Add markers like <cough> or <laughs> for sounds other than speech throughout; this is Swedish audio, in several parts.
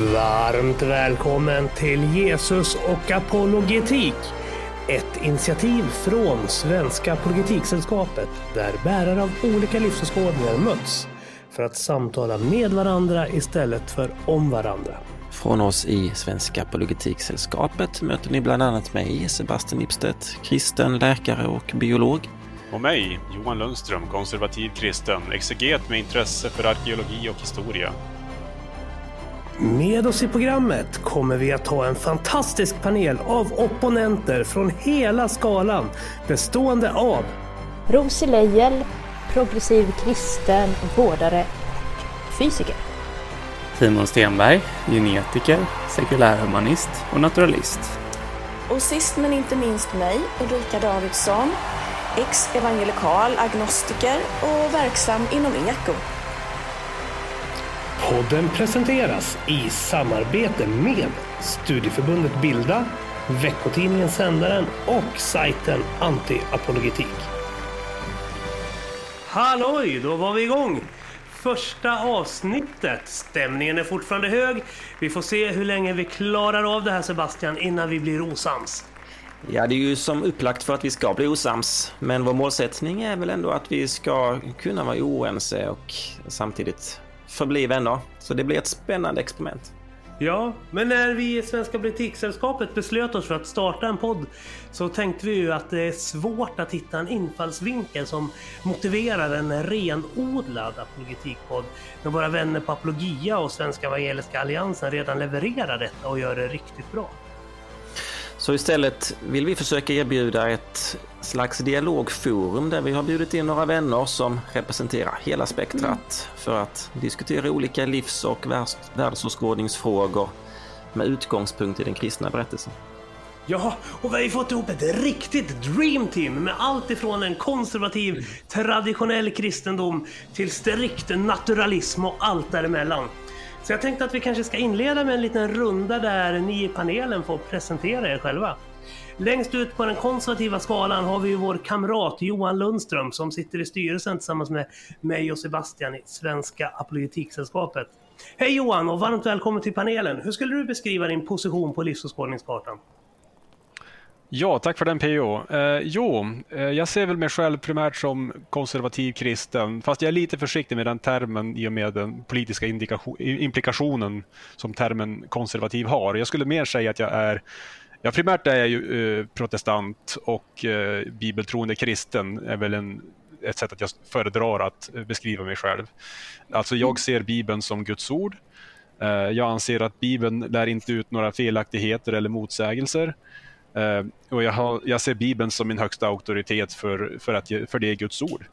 Varmt välkommen till Jesus och apologetik. Ett initiativ från Svenska Apologetiksällskapet där bärare av olika livsåskådningar möts för att samtala med varandra istället för om varandra. Från oss i Svenska Apologetiksällskapet möter ni bland annat mig, Sebastian Ipstedt, kristen, läkare och biolog. Och mig, Johan Lundström, konservativ kristen, exeget med intresse för arkeologi och historia. Med oss i programmet kommer vi att ha en fantastisk panel av opponenter från hela skalan bestående av Rosie Leijel, progressiv kristen, vårdare och fysiker. Timon Stenberg, genetiker, sekulärhumanist och naturalist. Och sist men inte minst mig, Ulrika Davidsson, ex-evangelikal agnostiker och verksam inom eko. Podden presenteras i samarbete med Studieförbundet Bilda, veckotidningen Sändaren och sajten Anti-Apologetik. Halloj, då var vi igång! Första avsnittet. Stämningen är fortfarande hög. Vi får se hur länge vi klarar av det här Sebastian innan vi blir osams. Ja, det är ju som upplagt för att vi ska bli osams. Men vår målsättning är väl ändå att vi ska kunna vara oense och samtidigt förbli vänner. Så det blir ett spännande experiment. Ja, men när vi i Svenska Politiksällskapet beslöt oss för att starta en podd så tänkte vi ju att det är svårt att hitta en infallsvinkel som motiverar en renodlad apologetikpodd när våra vänner på Apologia och Svenska Evangeliska Alliansen redan levererar detta och gör det riktigt bra. Så istället vill vi försöka erbjuda ett slags dialogforum där vi har bjudit in några vänner som representerar hela spektrat för att diskutera olika livs och världsåskådningsfrågor med utgångspunkt i den kristna berättelsen. Ja, och vi har ju fått ihop ett riktigt dream team med allt ifrån en konservativ traditionell kristendom till strikt naturalism och allt däremellan. Så jag tänkte att vi kanske ska inleda med en liten runda där ni i panelen får presentera er själva. Längst ut på den konservativa skalan har vi ju vår kamrat Johan Lundström som sitter i styrelsen tillsammans med mig och Sebastian i Svenska Apologetiksällskapet. Hej Johan och varmt välkommen till panelen. Hur skulle du beskriva din position på livsåskådningskartan? Ja, tack för den PO. Eh, jo, eh, jag ser väl mig själv primärt som konservativ kristen, fast jag är lite försiktig med den termen i och med den politiska implikationen som termen konservativ har. Jag skulle mer säga att jag är Ja, primärt är jag ju eh, protestant och eh, bibeltroende kristen är väl en, ett sätt att jag föredrar att beskriva mig själv. Alltså jag ser Bibeln som Guds ord. Eh, jag anser att Bibeln lär inte ut några felaktigheter eller motsägelser. Eh, och jag, har, jag, ser Bibeln som min högsta auktoritet för, för, att, för det är Guds ord.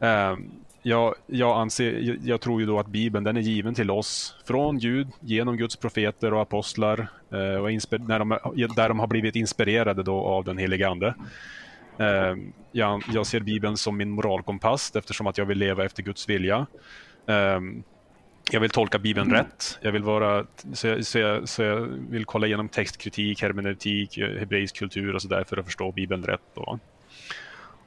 Eh, jag, jag, anser, jag, jag, tror ju då att Bibeln den är given till oss från Gud genom Guds profeter och apostlar eh, och när de, där de har blivit inspirerade då av den helige Ande. Jag, jag, ser Bibeln som min moralkompass eftersom att jag vill leva efter Guds vilja jag vill tolka Bibeln mm. rätt. Jag vill vara, så jag, så, jag, så jag vill kolla igenom textkritik, hermeneutik, hebreisk kultur och sådär för att förstå Bibeln rätt. Då.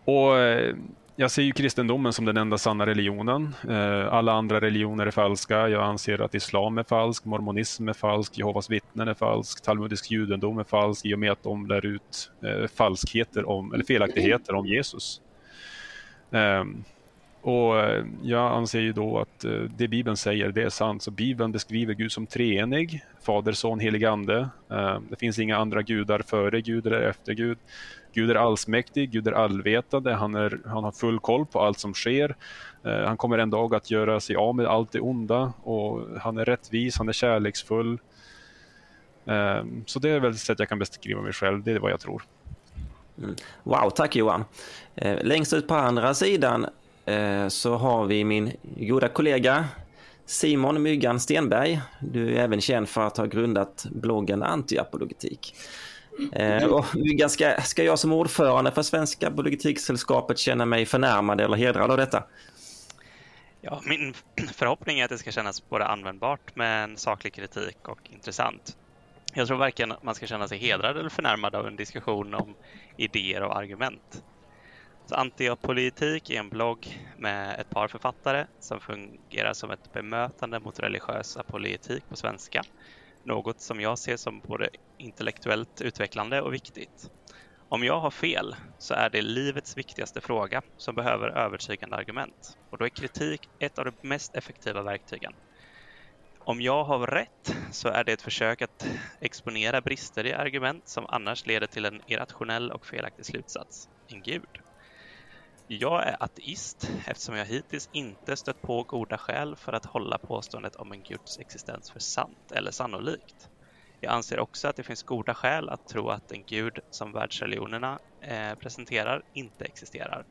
Och eh, jag ser ju kristendomen som den enda sanna religionen. Eh, alla andra religioner är falska. Jag anser att islam är falsk, mormonism är falsk, Jehovas vittnen är falsk, talmudisk judendom är falsk i och med att de lär ut eh, falskheter om, eller felaktigheter om Jesus. Och eh, jag anser ju då att eh, det Bibeln säger, det är sant. Så Bibeln beskriver Gud som treenig, Fader, Son, Helig Ande. Eh, det finns inga andra gudar före Gud eller efter Gud. Gud är allsmäktig, Gud är allvetande, han, är, han har full koll på allt som sker. Han kommer en dag att göra sig av med allt det onda och han är rättvis, han är kärleksfull. Så det är väl ett sätt jag kan beskriva mig själv, det är vad jag tror. Mm. Wow, tack Johan. Längst ut på andra sidan Eh, så har vi min goda kollega Simon Myggan Stenberg. Du är även känd för att ha grundat bloggen Antiapologetik. Eh, och Myggan, ska, ska jag som ordförande för Svenska Apologetiksällskapet känna mig förnärmad eller hedrad av detta? Ja, min förhoppning är att det ska kännas både användbart med en saklig kritik och intressant. Jag tror varken man ska känna sig hedrad eller förnärmad av en diskussion om idéer och argument. Så Antiopolitik är en blogg med ett par författare som fungerar som ett bemötande mot religiösa politik på svenska. Något som jag ser som både intellektuellt utvecklande och viktigt. Om jag har fel så är det livets viktigaste fråga som behöver övertygande argument och då är kritik ett av de mest effektiva verktygen. Om jag har rätt så är det ett försök att exponera brister i argument som annars leder till en irrationell och felaktig slutsats, en gud. Jag är ateist eftersom jag hittills inte stött på goda skäl för att hålla påståendet om en guds existens för sant eller sannolikt. Jag anser också att det finns goda skäl att tro att en gud som världsreligionerna eh, presenterar inte existerar.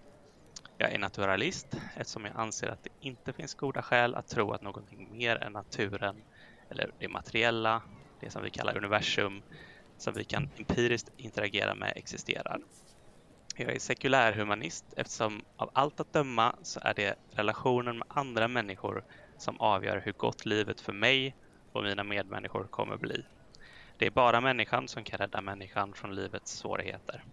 Jag är naturalist eftersom jag anser att det inte finns goda skäl att tro att någonting mer än naturen eller det materiella, det som vi kallar universum, som vi kan empiriskt interagera med existerar. Jag är sekulärhumanist eftersom av allt att döma så är det relationen med andra människor som avgör hur gott livet för mig och mina medmänniskor kommer bli. Det är bara människan som kan rädda människan från livets svårigheter.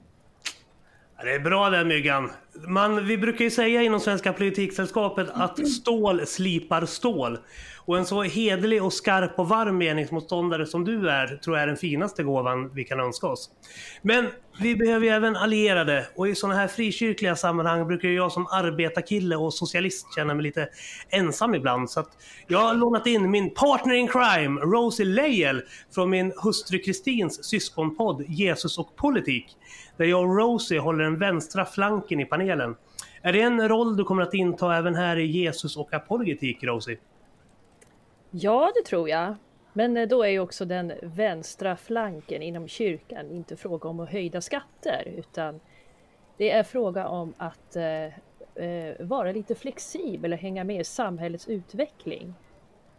Det är bra den Myggan. Man, vi brukar ju säga inom Svenska Politiksällskapet att stål slipar stål. Och en så hederlig och skarp och varm meningsmotståndare som du är tror jag är den finaste gåvan vi kan önska oss. Men vi behöver ju även allierade och i sådana här frikyrkliga sammanhang brukar jag som arbetarkille och socialist känna mig lite ensam ibland. Så att jag har lånat in min partner in crime, Rosie Leijel, från min hustru Kristins syskonpodd Jesus och politik. Där jag och Rosie håller den vänstra flanken i panelen. Är det en roll du kommer att inta även här i Jesus och apologetik, Rosie? Ja, det tror jag. Men eh, då är ju också den vänstra flanken inom kyrkan inte fråga om att höjda skatter utan det är fråga om att eh, eh, vara lite flexibel och hänga med i samhällets utveckling.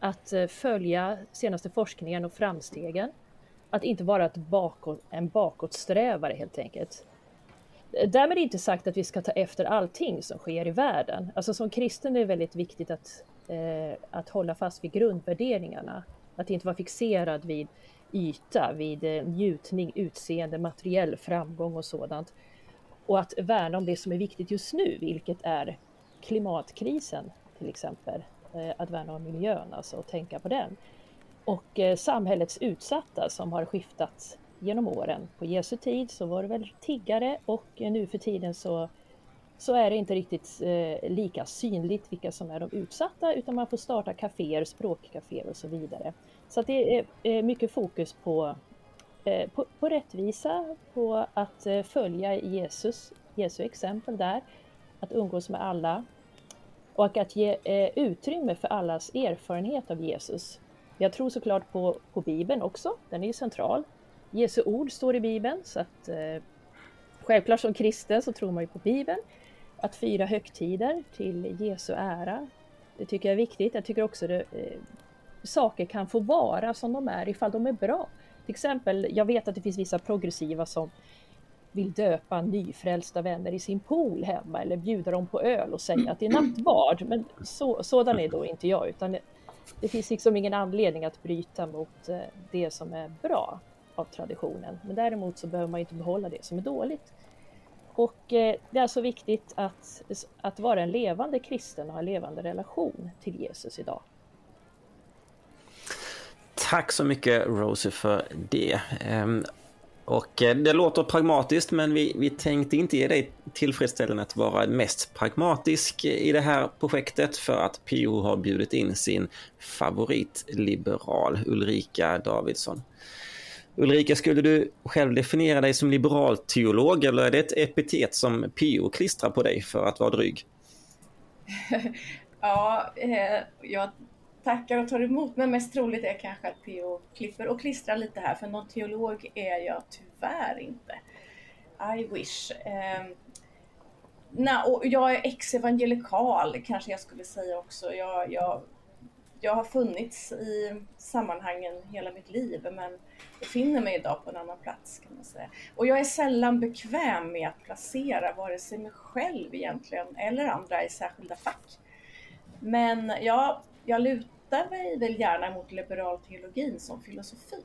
Att eh, följa senaste forskningen och framstegen. Att inte vara ett bakåt, en bakåtsträvare helt enkelt. Eh, därmed inte sagt att vi ska ta efter allting som sker i världen. Alltså som kristen är det väldigt viktigt att, Eh, att hålla fast vid grundvärderingarna. Att inte vara fixerad vid yta, vid eh, njutning, utseende, materiell framgång och sådant. Och att värna om det som är viktigt just nu, vilket är klimatkrisen till exempel. Eh, att värna om miljön alltså och tänka på den. Och eh, samhällets utsatta som har skiftat genom åren. På Jesu tid så var det väl tiggare och eh, nu för tiden så, så är det inte riktigt eh, lika synligt vilka som är de utsatta utan man får starta kaféer, språkkaféer och så vidare. Så det är eh, mycket fokus på, eh, på, på, rättvisa, på att eh, följa Jesus, Jesu exempel där, att umgås med alla och att ge eh, utrymme för allas erfarenhet av Jesus. Jag tror såklart på, på Bibeln också, den är ju central. Jesu ord står i Bibeln, så att eh, självklart som kristen så tror man ju på Bibeln. Att fira högtider till Jesu ära, det tycker jag är viktigt. Jag tycker också att eh, saker kan få vara som de är ifall de är bra. Till exempel, jag vet att det finns vissa progressiva som vill döpa nyfrälsta vänner i sin pool hemma eller bjuda dem på öl och säga att det är nattvard. Men så, sådan är då inte jag, utan det, det finns liksom ingen anledning att bryta mot eh, det som är bra av traditionen. Men däremot så behöver man inte behålla det som är dåligt. Och eh, det är alltså viktigt att, att vara en levande kristen och ha en levande relation till Jesus idag. Tack så mycket Rosie för det. Ehm, och eh, det låter pragmatiskt men vi, vi tänkte inte ge dig tillfredsställelsen att vara mest pragmatisk i det här projektet för att PO har bjudit in sin favoritliberal Ulrika Davidsson. Ulrika, skulle du själv definiera dig som liberal teolog eller är det ett epitet som PO klistrar på dig för att vara dryg? <laughs> ja, eh, jag tackar och tar emot, men mest troligt är kanske att PO klipper och klistrar lite här, för någon teolog är jag tyvärr inte. I wish. Eh, na, och jag är ex-evangelikal kanske jag skulle säga också. Jag, jag, jag har funnits i sammanhangen hela mitt liv, men befinner mig idag på en annan plats kan man säga. Och jag är sällan bekväm med att placera vare sig mig själv egentligen eller andra i särskilda fack. Men ja, jag lutar mig väl gärna mot liberal teologin som filosofi.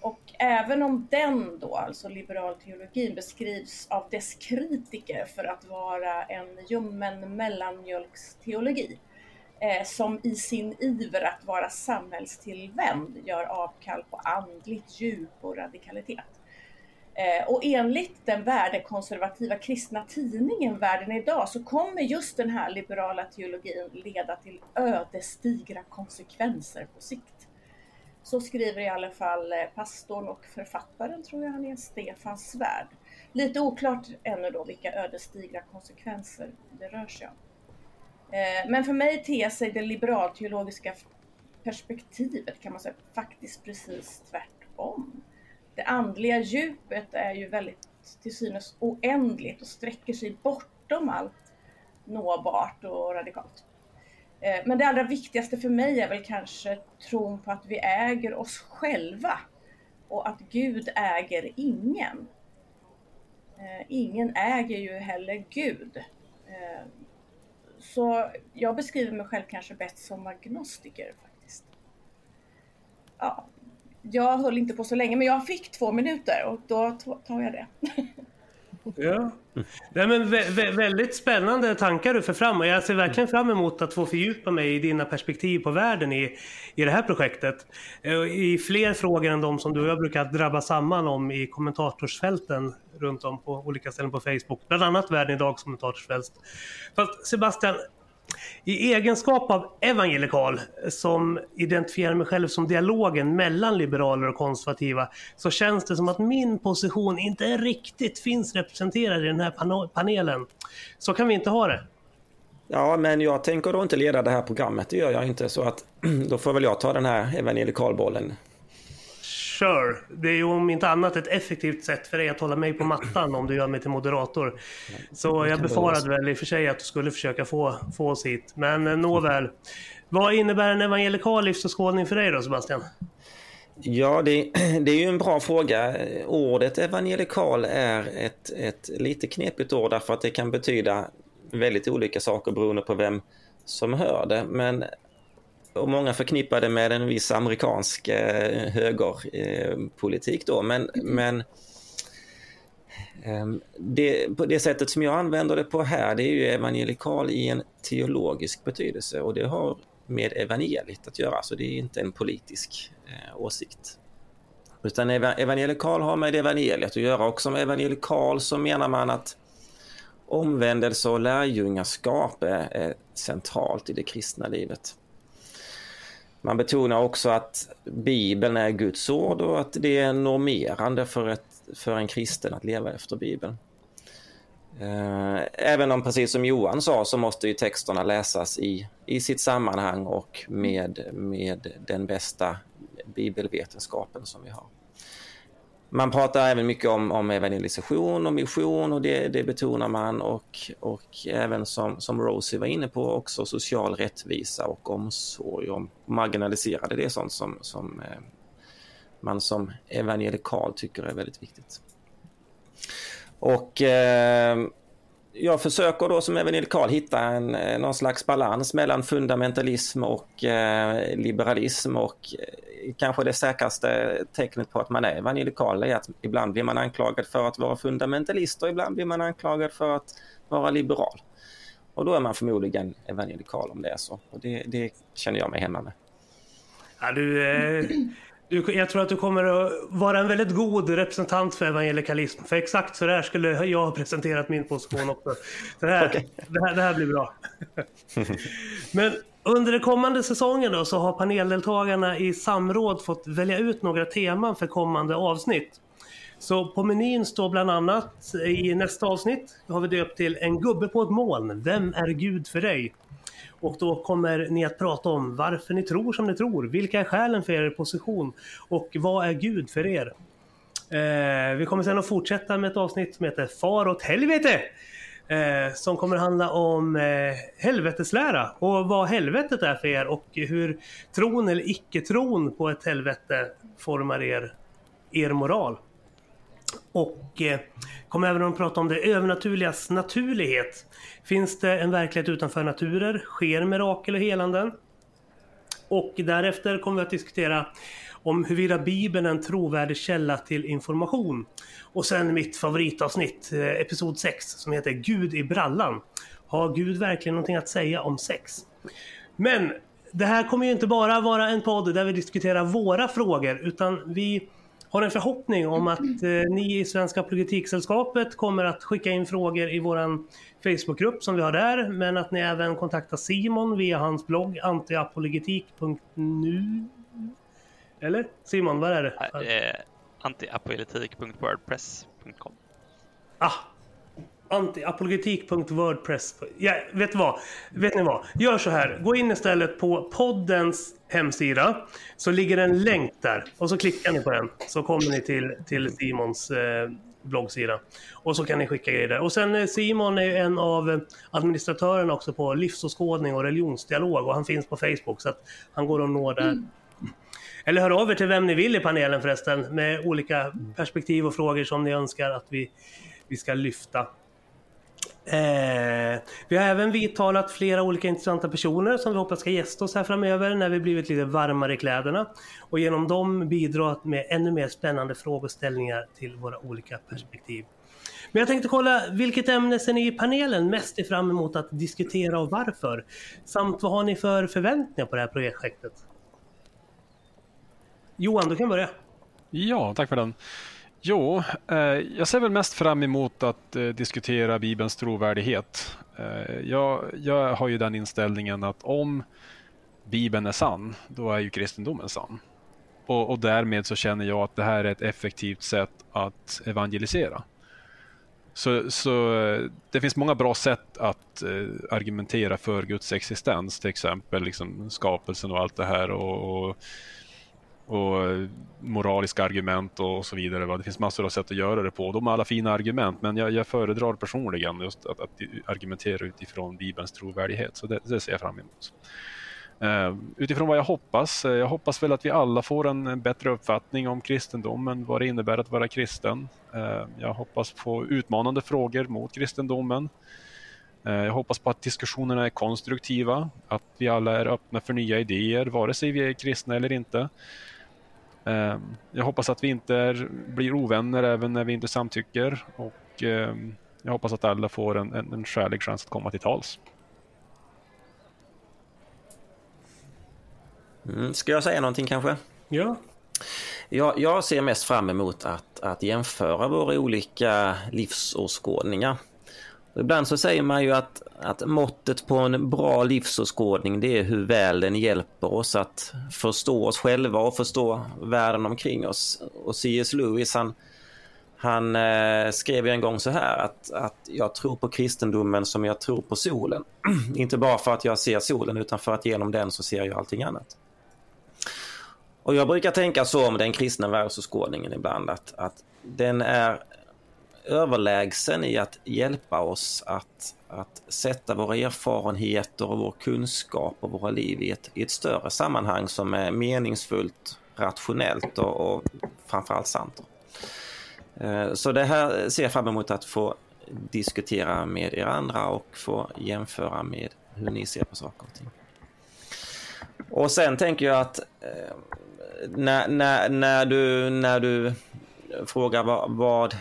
Och även om den då, alltså liberal teologin, beskrivs av dess kritiker för att vara en ljummen mellanmjölksteologi, Eh, som i sin iver att vara samhällstillvänd gör avkall på andligt djup och radikalitet. Eh, och enligt den värdekonservativa kristna tidningen Världen idag så kommer just den här liberala teologin leda till ödesdigra konsekvenser på sikt. Så skriver i alla fall eh, pastorn och författaren, tror jag han är, Stefan Svärd. Lite oklart ännu då vilka ödesdigra konsekvenser det rör sig om. Eh, men för mig ter sig det liberalteologiska perspektivet kan man säga faktiskt precis tvärtom. Det andliga djupet är ju väldigt till synes oändligt och sträcker sig bortom allt nåbart och radikalt. Eh, men det allra viktigaste för mig är väl kanske tron på att vi äger oss själva och att Gud äger ingen. Eh, ingen äger ju heller Gud. Så jag beskriver mig själv kanske bäst som agnostiker faktiskt. Ja, jag höll inte på så länge men jag fick två minuter och då tar jag det. <laughs> Ja. Nej, men vä vä väldigt spännande tankar du för fram och jag ser verkligen fram emot att få fördjupa mig i dina perspektiv på världen i, i det här projektet. Eh, I fler frågor än de som du och jag brukar drabba samman om i kommentatorsfälten runt om på olika ställen på Facebook. Bland annat Världen idag kommentatorsfält. Fast Sebastian, i egenskap av evangelikal som identifierar mig själv som dialogen mellan liberaler och konservativa så känns det som att min position inte riktigt finns representerad i den här panelen. Så kan vi inte ha det. Ja, men jag tänker då inte leda det här programmet, det gör jag inte. Så att <clears throat> då får väl jag ta den här evangelikalbollen Sure. Det är ju om inte annat ett effektivt sätt för dig att hålla mig på mattan om du gör mig till moderator. Så jag befarade väl i och för sig att du skulle försöka få, få oss hit. Men eh, nåväl. Vad innebär en evangelikal livsåskådning för dig då Sebastian? Ja, det, <clears throat> det, är ju en bra fråga. Ordet evangelikal är ett, ett lite knepigt ord därför att det kan betyda väldigt olika saker beroende på vem som hör det. Men och många förknippar det med en viss amerikansk eh, högerpolitik då. Men, men ehm, det, på det sättet som jag använder det på här, det är ju evangelikal i en teologisk betydelse och det har med evangeliet att göra, så det är inte en politisk eh, åsikt. Utan evangelikal har med evangeliet att göra och som evangelikal så menar man att omvändelse och lärjungaskap är centralt i det kristna livet. Man betonar också att Bibeln är Guds ord och att det är normerande för, ett, för en kristen att leva efter Bibeln. Eh, även om, precis som Johan sa, så måste ju texterna läsas i, i sitt sammanhang och med, med den bästa bibelvetenskapen som vi har. Man pratar även mycket om, om evangelisation och mission och det, det betonar man och, och även som, som Rosie var inne på också social rättvisa och omsorg om marginaliserade. Det är sånt som, som eh, man som evangelikal tycker är väldigt viktigt. Och eh, jag försöker då som evangelikal hitta en, eh, någon slags balans mellan fundamentalism och eh, liberalism och eh, kanske det säkraste tecknet på att man är evangelikal är att ibland blir man anklagad för att vara fundamentalist och ibland blir man anklagad för att vara liberal. Och då är man förmodligen evangelikal om det är så. Och det, det känner jag mig hemma med. Ja, du, eh, du, jag tror att du kommer att vara en väldigt god representant för evangelikalism. För exakt så där skulle jag ha presenterat min position också. Så det, här, okay. det, här, det här blir bra. <laughs> Men under den kommande säsongen då, så har paneldeltagarna i samråd fått välja ut några teman för kommande avsnitt. Så på menyn står bland annat eh, i nästa avsnitt har vi döpt till En gubbe på ett moln. Vem är Gud för dig? Och då kommer ni att prata om varför ni tror som ni tror. Vilka är skälen för er position? Och vad är Gud för er? Eh, vi kommer sen att fortsätta med ett avsnitt som heter Far åt helvete! Eh, som kommer handla om eh, helveteslära och vad helvetet är för er och hur tron eller icke-tron på ett helvete formar er, er moral. Och eh, kommer även att prata om det övernaturligas naturlighet. Finns det en verklighet utanför naturer? Sker mirakel och helanden? Och därefter kommer vi att diskutera om huruvida Bibeln är en trovärdig källa till information. Och sen mitt favoritavsnitt, eh, episod 6, som heter Gud i brallan. Har Gud verkligen någonting att säga om sex? Men det här kommer ju inte bara vara en podd där vi diskuterar våra frågor, utan vi har en förhoppning om att eh, ni i Svenska Apologetiksällskapet kommer att skicka in frågor i vår Facebookgrupp som vi har där, men att ni även kontaktar Simon via hans blogg antiapologetik.nu. Eller? Simon, vad är det? Eh, antiapologetik.wordpress.com Ah, antiapologetik.wordpress. Ja, vet, vad? vet ni vad? Gör så här. Gå in istället på poddens hemsida. Så ligger en länk där. Och så klickar ni på den. Så kommer ni till, till Simons eh, bloggsida. Och så kan ni skicka grejer där. Och sen eh, Simon är en av administratörerna också på livsåskådning och religionsdialog. Och han finns på Facebook. Så att han går och når där. Eller hör av er till vem ni vill i panelen förresten. Med olika perspektiv och frågor som ni önskar att vi, vi ska lyfta. Eh, vi har även vidtalat flera olika intressanta personer som vi hoppas ska gästa oss här framöver när vi blivit lite varmare i kläderna och genom dem bidra med ännu mer spännande frågeställningar till våra olika perspektiv. Men jag tänkte kolla, vilket ämne ser ni i panelen mest fram emot att diskutera och varför? Samt vad har ni för förväntningar på det här projektet? Johan, du kan börja. Ja, tack för den. Jo, eh, jag ser väl mest fram emot att eh, diskutera Bibelns trovärdighet. Eh, jag, jag, har ju den inställningen att om Bibeln är sann, då är ju kristendomen sann. Och, och, därmed så känner jag att det här är ett effektivt sätt att evangelisera. Så, så det finns många bra sätt att eh, argumentera för Guds existens, till exempel liksom skapelsen och allt det här. och, och och moraliska argument och så vidare. Va? Det finns massor av sätt att göra det på. De har alla fina argument, men jag, jag föredrar personligen just att, att, argumentera utifrån Bibelns trovärdighet. Så det, det ser jag fram emot. Uh, utifrån vad jag hoppas, uh, jag hoppas väl att vi alla får en bättre uppfattning om kristendomen, vad det innebär att vara kristen. Uh, jag hoppas på utmanande frågor mot kristendomen. Jag hoppas på att diskussionerna är konstruktiva, att vi alla är öppna för nya idéer, vare sig vi är kristna eller inte. Ehm, jag hoppas att vi inte är, blir ovänner även när vi inte samtycker och ehm, jag hoppas att alla får en, en, en skälig chans att komma till tals. Mm, ska jag säga någonting kanske? Ja. Jag, jag ser mest fram emot att, att jämföra våra olika livsåskådningar. Ibland så säger man ju att, att måttet på en bra livsåskådning det är hur väl den hjälper oss att förstå oss själva och förstå världen omkring oss. Och C.S. Lewis han, han eh, skrev en gång så här att, att jag tror på kristendomen som jag tror på solen. <clears throat> Inte bara för att jag ser solen utan för att genom den så ser jag allting annat. Och jag brukar tänka så om den kristna världsåskådningen ibland att, att den är överlägsen i att hjälpa oss att, att sätta våra erfarenheter och vår kunskap och våra liv i ett, i ett större sammanhang som är meningsfullt, rationellt och, och framförallt sant. Eh, så det här ser jag fram emot att få diskutera med er andra och få jämföra med hur ni ser på saker och ting. Och sen tänker jag att eh, när, när, när, du, när du frågar vad, vad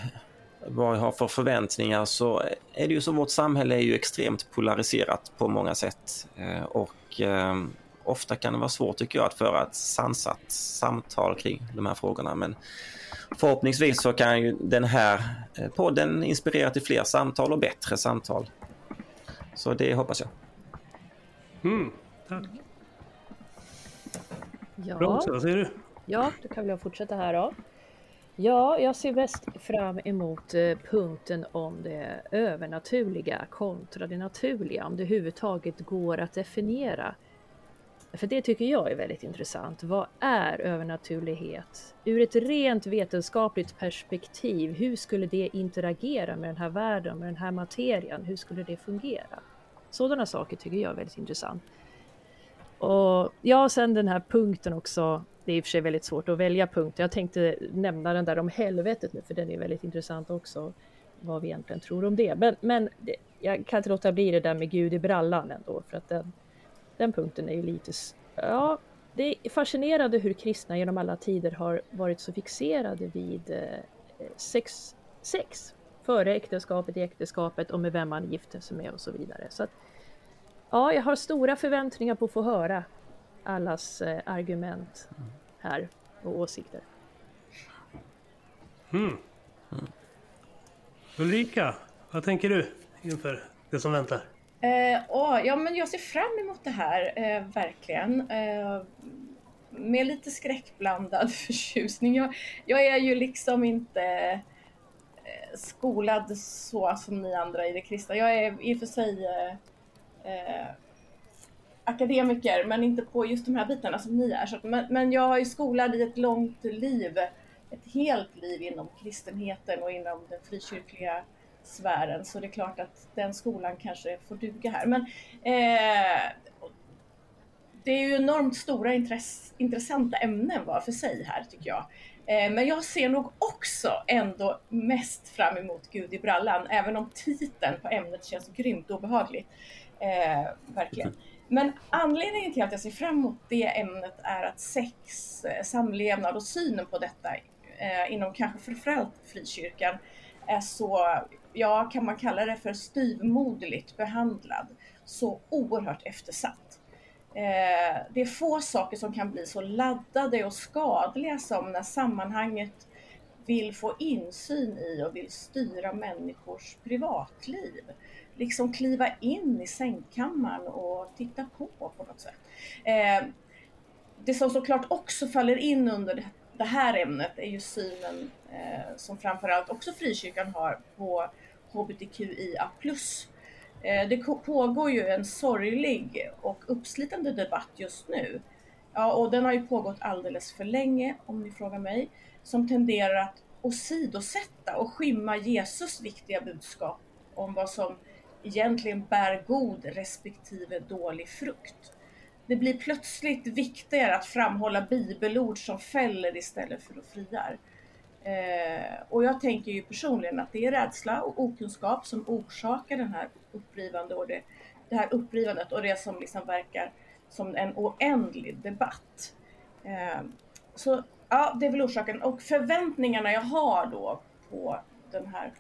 vad jag har för förväntningar så är det ju så vårt samhälle är ju extremt polariserat på många sätt. Eh, och eh, ofta kan det vara svårt tycker jag att föra ett sansat samtal kring de här frågorna. Men förhoppningsvis så kan ju den här eh, podden inspirera till fler samtal och bättre samtal. Så det hoppas jag. Mm, tack. Ja. Bra, vad säger du? Ja, då kan väl jag fortsätta här då. Ja, jag ser mest fram emot eh, punkten om det övernaturliga kontra det naturliga, om det överhuvudtaget går att definiera. För det tycker jag är väldigt intressant. Vad är övernaturlighet? Ur ett rent vetenskapligt perspektiv, hur skulle det interagera med den här världen, med den här materien? Hur skulle det fungera? Sådana saker tycker jag är väldigt intressant. Och ja, sen den här punkten också det är i och för sig väldigt svårt att välja punkter. Jag tänkte nämna den där om helvetet nu, för den är väldigt intressant också. Vad vi egentligen tror om det. Men, men det, jag kan inte låta bli det där med Gud i brallan ändå, för att den, den punkten är ju lite... Ja, det är fascinerande hur kristna genom alla tider har varit så fixerade vid eh, sex, sex före äktenskapet, i äktenskapet och med vem man gifter sig med och så vidare. Så att, ja, jag har stora förväntningar på att få höra allas eh, argument här och åsikter. Mm. Ulrika, vad tänker du inför det som väntar? Eh, åh, ja, men jag ser fram emot det här, eh, verkligen. Eh, med lite skräckblandad <laughs> förtjusning. Jag, jag är ju liksom inte eh, skolad så som ni andra i det kristna. Jag är i och för sig eh, eh, akademiker, men inte på just de här bitarna som ni är. Så, men, men jag är skolad i ett långt liv, ett helt liv inom kristenheten och inom den frikyrkliga sfären. Så det är klart att den skolan kanske får duga här. Men eh, det är ju enormt stora intress intressanta ämnen var för sig här tycker jag. Eh, men jag ser nog också ändå mest fram emot Gud i brallan, även om titeln på ämnet känns grymt obehagligt. Eh, verkligen. Men anledningen till att jag ser fram emot det ämnet är att sex, eh, samlevnad och synen på detta eh, inom kanske framförallt frikyrkan är så, ja kan man kalla det för styvmoderligt behandlad, så oerhört eftersatt. Eh, det är få saker som kan bli så laddade och skadliga som när sammanhanget vill få insyn i och vill styra människors privatliv. Liksom kliva in i sängkammaren och titta på på något sätt. Eh, det som såklart också faller in under det här ämnet är ju synen eh, som framförallt också frikyrkan har på hbtqia+. Eh, det pågår ju en sorglig och uppslitande debatt just nu. Ja, och den har ju pågått alldeles för länge om ni frågar mig. Som tenderar att åsidosätta och skymma Jesus viktiga budskap om vad som egentligen bär god respektive dålig frukt. Det blir plötsligt viktigare att framhålla bibelord som fäller istället för att friar. Eh, och jag tänker ju personligen att det är rädsla och okunskap som orsakar den här upprivande och det, det här upprivandet och det som liksom verkar som en oändlig debatt. Eh, så ja, det är väl orsaken. Och förväntningarna jag har då på den här,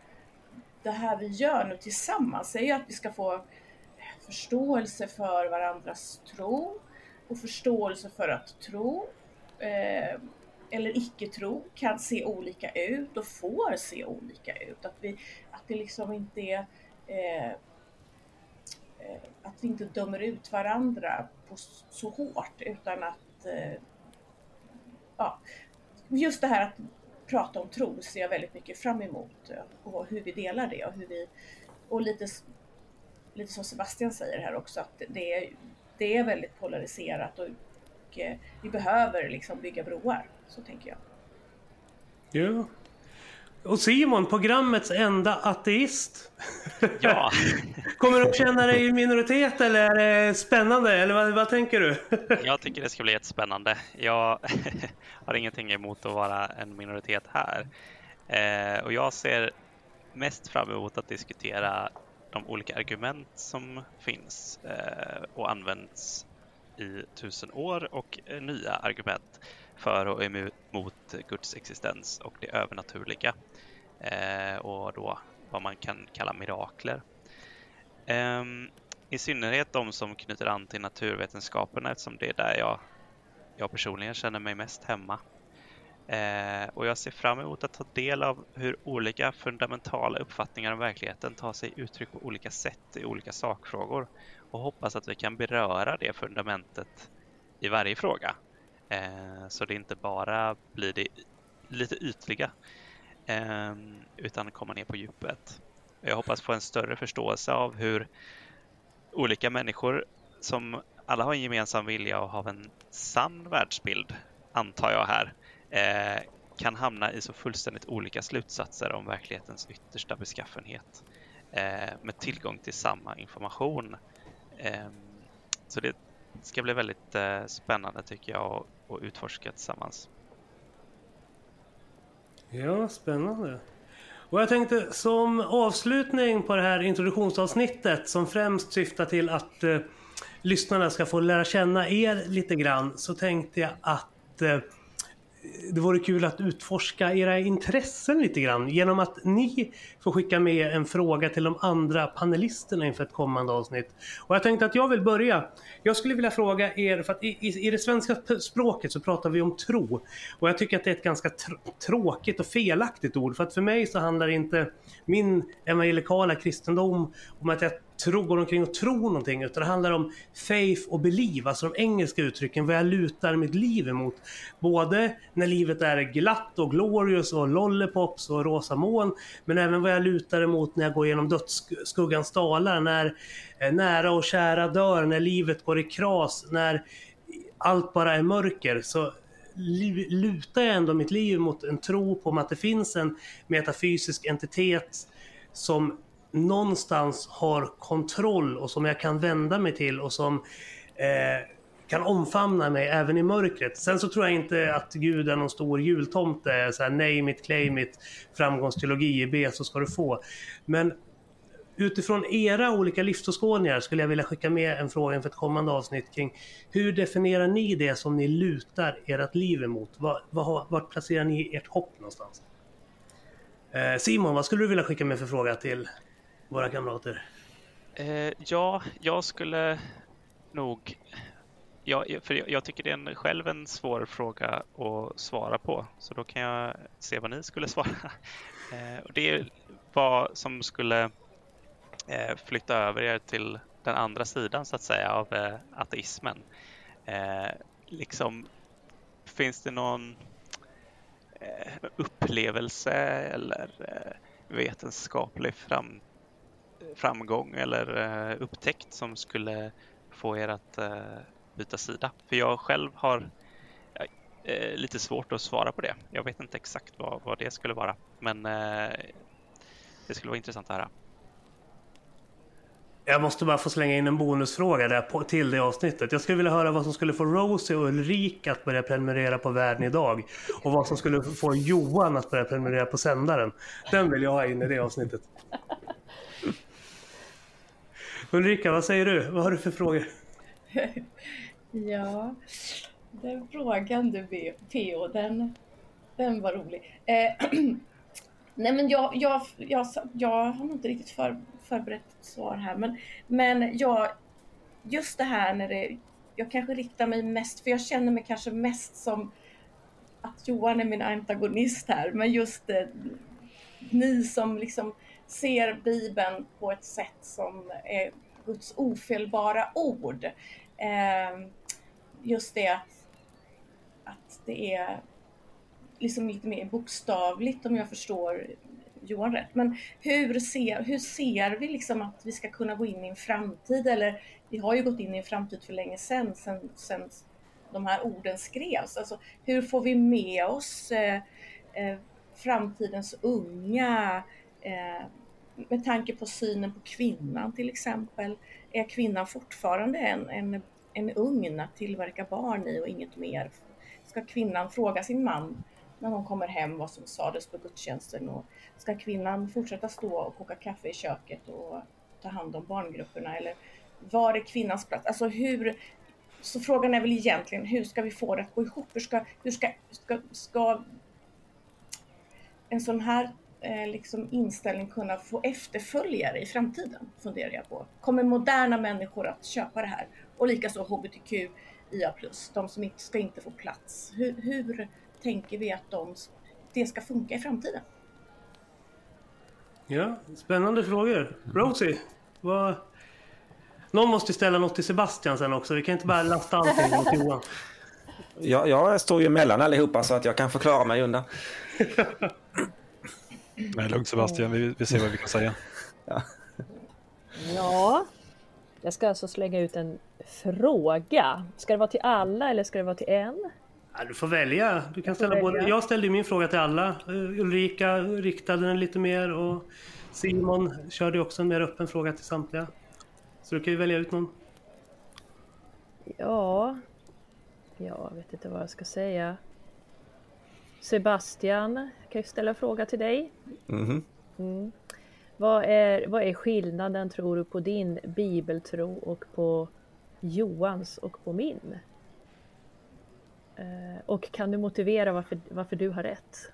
det här vi gör nu tillsammans är ju att vi ska få eh, förståelse för varandras tro och förståelse för att tro eh, eller icke-tro kan se olika ut och får se olika ut. Att, vi, att det liksom inte är eh, eh att vi inte dömer ut varandra på så hårt utan att eh, ja, just det här att prata om tro ser jag väldigt mycket fram emot eh, och hur vi delar det och hur vi och lite, lite som Sebastian säger här också att det är, det är väldigt polariserat och, och vi behöver liksom bygga broar. Så tänker jag. Ja. Och Simon, programmets enda ateist. <laughs> Ja. Kommer du att känna dig i minoritet eller är det spännande? Eller vad, vad tänker du? <laughs> Jag tycker det ska bli jättespännande. Jag <laughs> har ingenting emot att vara en minoritet här. Eh, och jag ser mest fram emot att diskutera de olika argument som finns eh, och används i tusen år och eh, nya argument för och emot Guds existens och det övernaturliga. Eh, och då vad man kan kalla mirakler. Eh, I synnerhet de som knyter an till naturvetenskaperna eftersom det är där jag, jag personligen känner mig mest hemma. Eh, och jag ser fram emot att ta del av hur olika fundamentala uppfattningar om verkligheten tar sig uttryck på olika sätt i olika sakfrågor och hoppas att vi kan beröra det fundamentet i varje fråga Eh, så det inte bara blir det lite ytliga eh, utan komma ner på djupet. Jag hoppas få en större förståelse av hur olika människor som alla har en gemensam vilja och har en sann världsbild, antar jag här, eh, kan hamna i så fullständigt olika slutsatser om verklighetens yttersta beskaffenhet eh, med tillgång till samma information. Eh, så det ska bli väldigt eh, spännande tycker jag att utforska tillsammans. Ja, spännande. Och jag tänkte som avslutning på det här introduktionsavsnittet som främst syftar till att eh, lyssnarna ska få lära känna er lite grann så tänkte jag att eh, det vore kul att utforska era intressen lite grann genom att ni får skicka med en fråga till de andra panelisterna inför ett kommande avsnitt. Och jag tänkte att jag vill börja. Jag skulle vilja fråga er, för att i, i, det svenska språket så pratar vi om tro. Och jag tycker att det är ett ganska tr tråkigt och felaktigt ord. För att för mig så handlar inte min evangelikala kristendom om att jag tro, går omkring och tror någonting utan det handlar om faith och believe, alltså de engelska uttrycken, vad jag lutar mitt liv emot. Både när livet är glatt och glorious och lollipops och rosa moln, men även vad jag lutar emot när jag går genom dödsskuggans dalar, när eh, nära och kära dör, när livet går i kras, när allt bara är mörker. Så lutar jag ändå mitt liv mot en tro på att det finns en metafysisk entitet som någonstans har kontroll och som jag kan vända mig till och som eh, kan omfamna mig även i mörkret. Sen så tror jag inte att Gud är någon stor jultomte, så här name it, claim it, framgångsteologi, be så ska du få. Men utifrån era olika livsåskådningar skulle jag vilja skicka med en fråga inför ett kommande avsnitt kring hur definierar ni det som ni lutar ert liv emot? Var, var, vart placerar ni ert hopp någonstans? Eh, Simon, vad skulle du vilja skicka med för fråga till våra kamrater? Eh, ja, jag skulle nog... Ja, för jag tycker det är en, själv en svår fråga att svara på, så då kan jag se vad ni skulle <laughs> svara. Eh, och det är vad som skulle eh, flytta över er till den andra sidan så att säga av eh, ateismen. Eh, liksom, finns det någon eh, upplevelse eller eh, vetenskaplig framtid framgång eller uh, upptäckt som skulle få er att uh, byta sida? För jag själv har uh, lite svårt att svara på det. Jag vet inte exakt vad, vad det skulle vara, men det skulle vara intressant att höra. Jag måste bara få slänga in en bonusfråga där på, till det avsnittet. Jag skulle vilja höra vad som skulle få Rosie och Ulrika att börja prenumerera på Världen idag. Och vad som skulle få Johan att börja prenumerera på sändaren. Den vill jag ha in i det avsnittet. Ulrika, vad säger du? Vad har du för frågor? <laughs> ja, den frågan du PO, den, den var rolig. Eh, <clears throat> nej men jag, jag, jag, jag har nog inte riktigt för, förberett ett svar här men, men jag, just det här när det, jag kanske riktar mig mest, för jag känner mig kanske mest som att Johan är min antagonist här, men just eh, ni som liksom ser Bibeln på ett sätt som är Guds ofelbara ord. Eh, just det att, att det är liksom lite mer bokstavligt om jag förstår Johan rätt. Men hur ser, hur ser vi liksom att vi ska kunna gå in i en framtid? Eller vi har ju gått in i en framtid för länge sedan, sedan, sedan de här orden skrevs. Alltså, hur får vi med oss eh, eh, framtidens unga? Eh, med tanke på synen på kvinnan till exempel, är kvinnan fortfarande en, en, en ugn att tillverka barn i och inget mer? Ska kvinnan fråga sin man när hon kommer hem vad som sades på gudstjänsten? Och ska kvinnan fortsätta stå och koka kaffe i köket och ta hand om barngrupperna? Eller var är kvinnans plats? Alltså hur, så frågan är väl egentligen hur ska vi få det att gå ihop? Hur ska, hur ska, ska, ska en sån här liksom inställning kunna få efterföljare i framtiden, funderar jag på. Kommer moderna människor att köpa det här? Och likaså hbtqia+, de som inte, ska inte få plats. Hur, hur tänker vi att de, det ska funka i framtiden? Ja, spännande frågor. Rosie, vad... Någon måste ställa något till Sebastian sen också. Vi kan inte bara lasta allting mot Johan. <laughs> Jag, jag står ju emellan allihopa så att jag kan förklara mig undan. <laughs> Nej, lugnt Sebastian, vi, vi ser vad vi kan säga. <laughs> Ja. ja, jag ska alltså slänga ut en fråga. Ska det vara till alla eller ska det vara till en? Ja, du får välja. Du kan ställa både. Jag ställde min fråga till alla. Eh, Ulrika riktade den lite mer och Simon körde också en mer öppen fråga till samtliga. Så du kan ju välja ut någon. Ja, jag vet inte vad jag ska säga. Sebastian, kan jag ställa en fråga till dig? Mm. Mm. Vad, är, vad är skillnaden tror du på din bibeltro och på Johans och på min? Eh, och kan du motivera varför, varför du har rätt?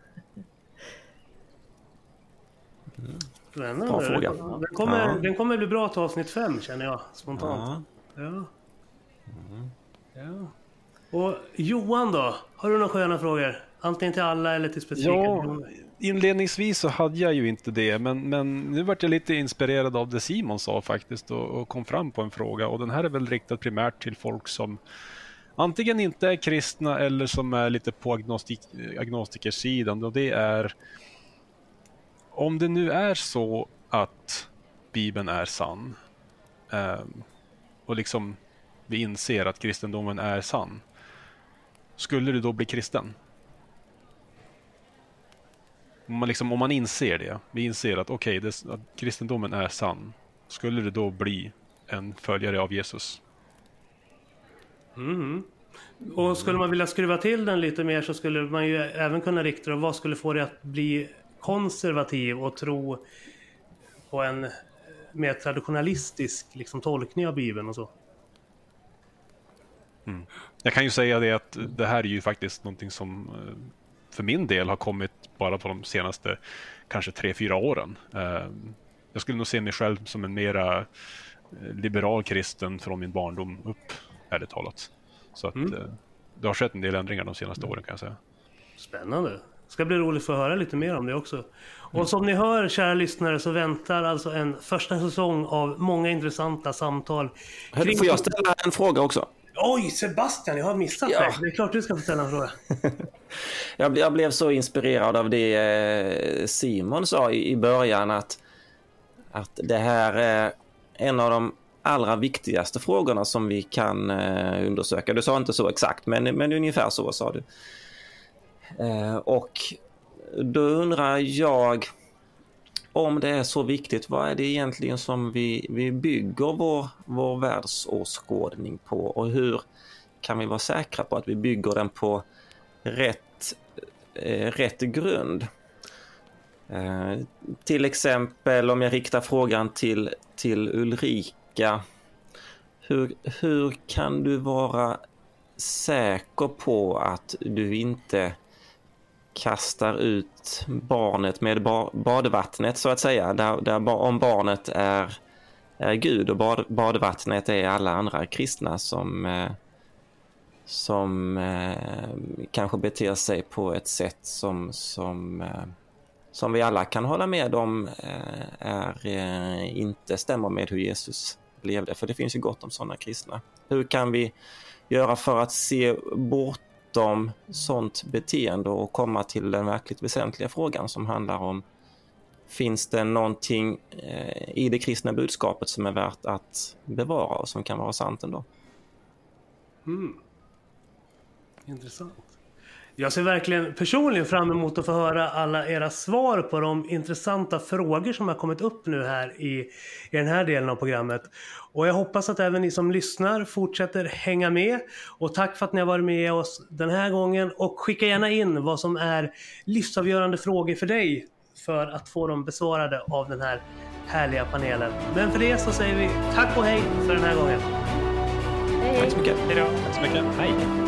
Spännande. Bra fråga. Den kommer, Ja. den kommer bli bra till avsnitt fem känner jag spontant. Ja. Ja. ja. Och Johan då? Har du några sköna frågor? Antingen till alla eller till specifika Ja, inledningsvis så hade jag ju inte det, men, men nu vart jag lite inspirerad av det Simon sa faktiskt och, och kom fram på en fråga. Och den här är väl riktad primärt till folk som antingen inte är kristna eller som är lite på agnostik, agnostikersidan. Och det är om det nu är så att Bibeln är sann ehm, och liksom vi inser att kristendomen är sann. Skulle du då bli kristen? Om man, liksom, om man inser det, vi inser att okej, det- att kristendomen är sann. Skulle du då bli en följare av Jesus? Mm. Och skulle man vilja skruva till den lite mer så skulle man ju även kunna rikta det. Vad skulle få dig att bli konservativ och tro på en eh, mer traditionalistisk liksom, tolkning av Bibeln och så? Jag kan ju säga det att det här är ju faktiskt någonting som eh, för min del har kommit bara på de senaste kanske tre, fyra åren. Eh, Jag skulle nog se mig själv som en mera eh, liberal kristen från min barndom upp, ärligt talat. Så att Mm. eh, det har skett en del ändringar de senaste åren kan jag säga. Spännande. ska bli roligt att få höra lite mer om det också. Och som ni hör, kära lyssnare, så väntar alltså en första säsong av många intressanta samtal. Hörru, Får jag ställa en fråga också? Oj, Sebastian, jag har missat Ja. det. Det är klart du ska få ställa en fråga. <laughs> Jag, jag blev så inspirerad av det eh, Simon sa i, i början att, att det här är en av de allra viktigaste frågorna som vi kan eh, undersöka. Du sa inte så exakt, men, men ungefär så sa du. Eh, och då undrar jag om det är så viktigt, vad är det egentligen som vi, vi bygger vår, vår världsåskådning på och hur kan vi vara säkra på att vi bygger den på rätt, eh, rätt grund? Eh, till exempel om jag riktar frågan till, till Ulrika. Hur, hur kan du vara säker på att du inte kastar ut barnet med ba badvattnet så att säga. Där, där ba om barnet är, är Gud och bad badvattnet är alla andra kristna som, eh, som eh, kanske beter sig på ett sätt som, som, eh, som vi alla kan hålla med om eh, är, eh, inte stämmer med hur Jesus levde. För det finns ju gott om sådana kristna. Hur kan vi göra för att se bortom sånt beteende och komma till den verkligt väsentliga frågan som handlar om Finns det någonting eh, i det kristna budskapet som är värt att bevara och som kan vara sant ändå? Mm. Intressant. Jag ser verkligen personligen fram emot att få höra alla era svar på de intressanta frågor som har kommit upp nu här i, i den här delen av programmet. Och jag hoppas att även ni som lyssnar fortsätter hänga med. Och tack för att ni har varit med oss den här gången. Och skicka gärna in vad som är livsavgörande frågor för dig för att få dem besvarade av den här härliga panelen. Men för det så säger vi tack och hej för den här gången. Hej, Tack så mycket. Hej då. Tack så mycket. Hej.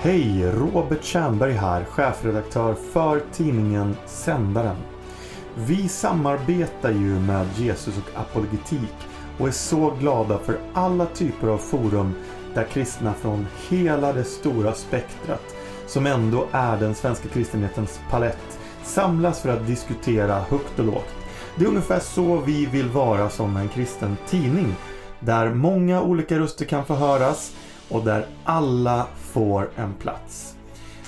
Hej! Robert Tjernberg här, chefredaktör för tidningen Sändaren. Vi samarbetar ju med Jesus och apologetik och är så glada för alla typer av forum där kristna från hela det stora spektrat, som ändå är den svenska kristenhetens palett, samlas för att diskutera högt och lågt. Det är ungefär så vi vill vara som en kristen tidning, där många olika röster kan få höras och där alla får en plats.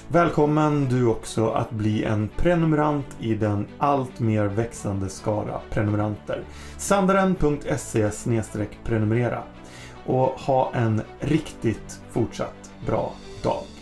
Välkommen du också att bli en prenumerant i den allt mer växande skara prenumeranter. Sandaren.se prenumerera och ha en riktigt fortsatt bra dag.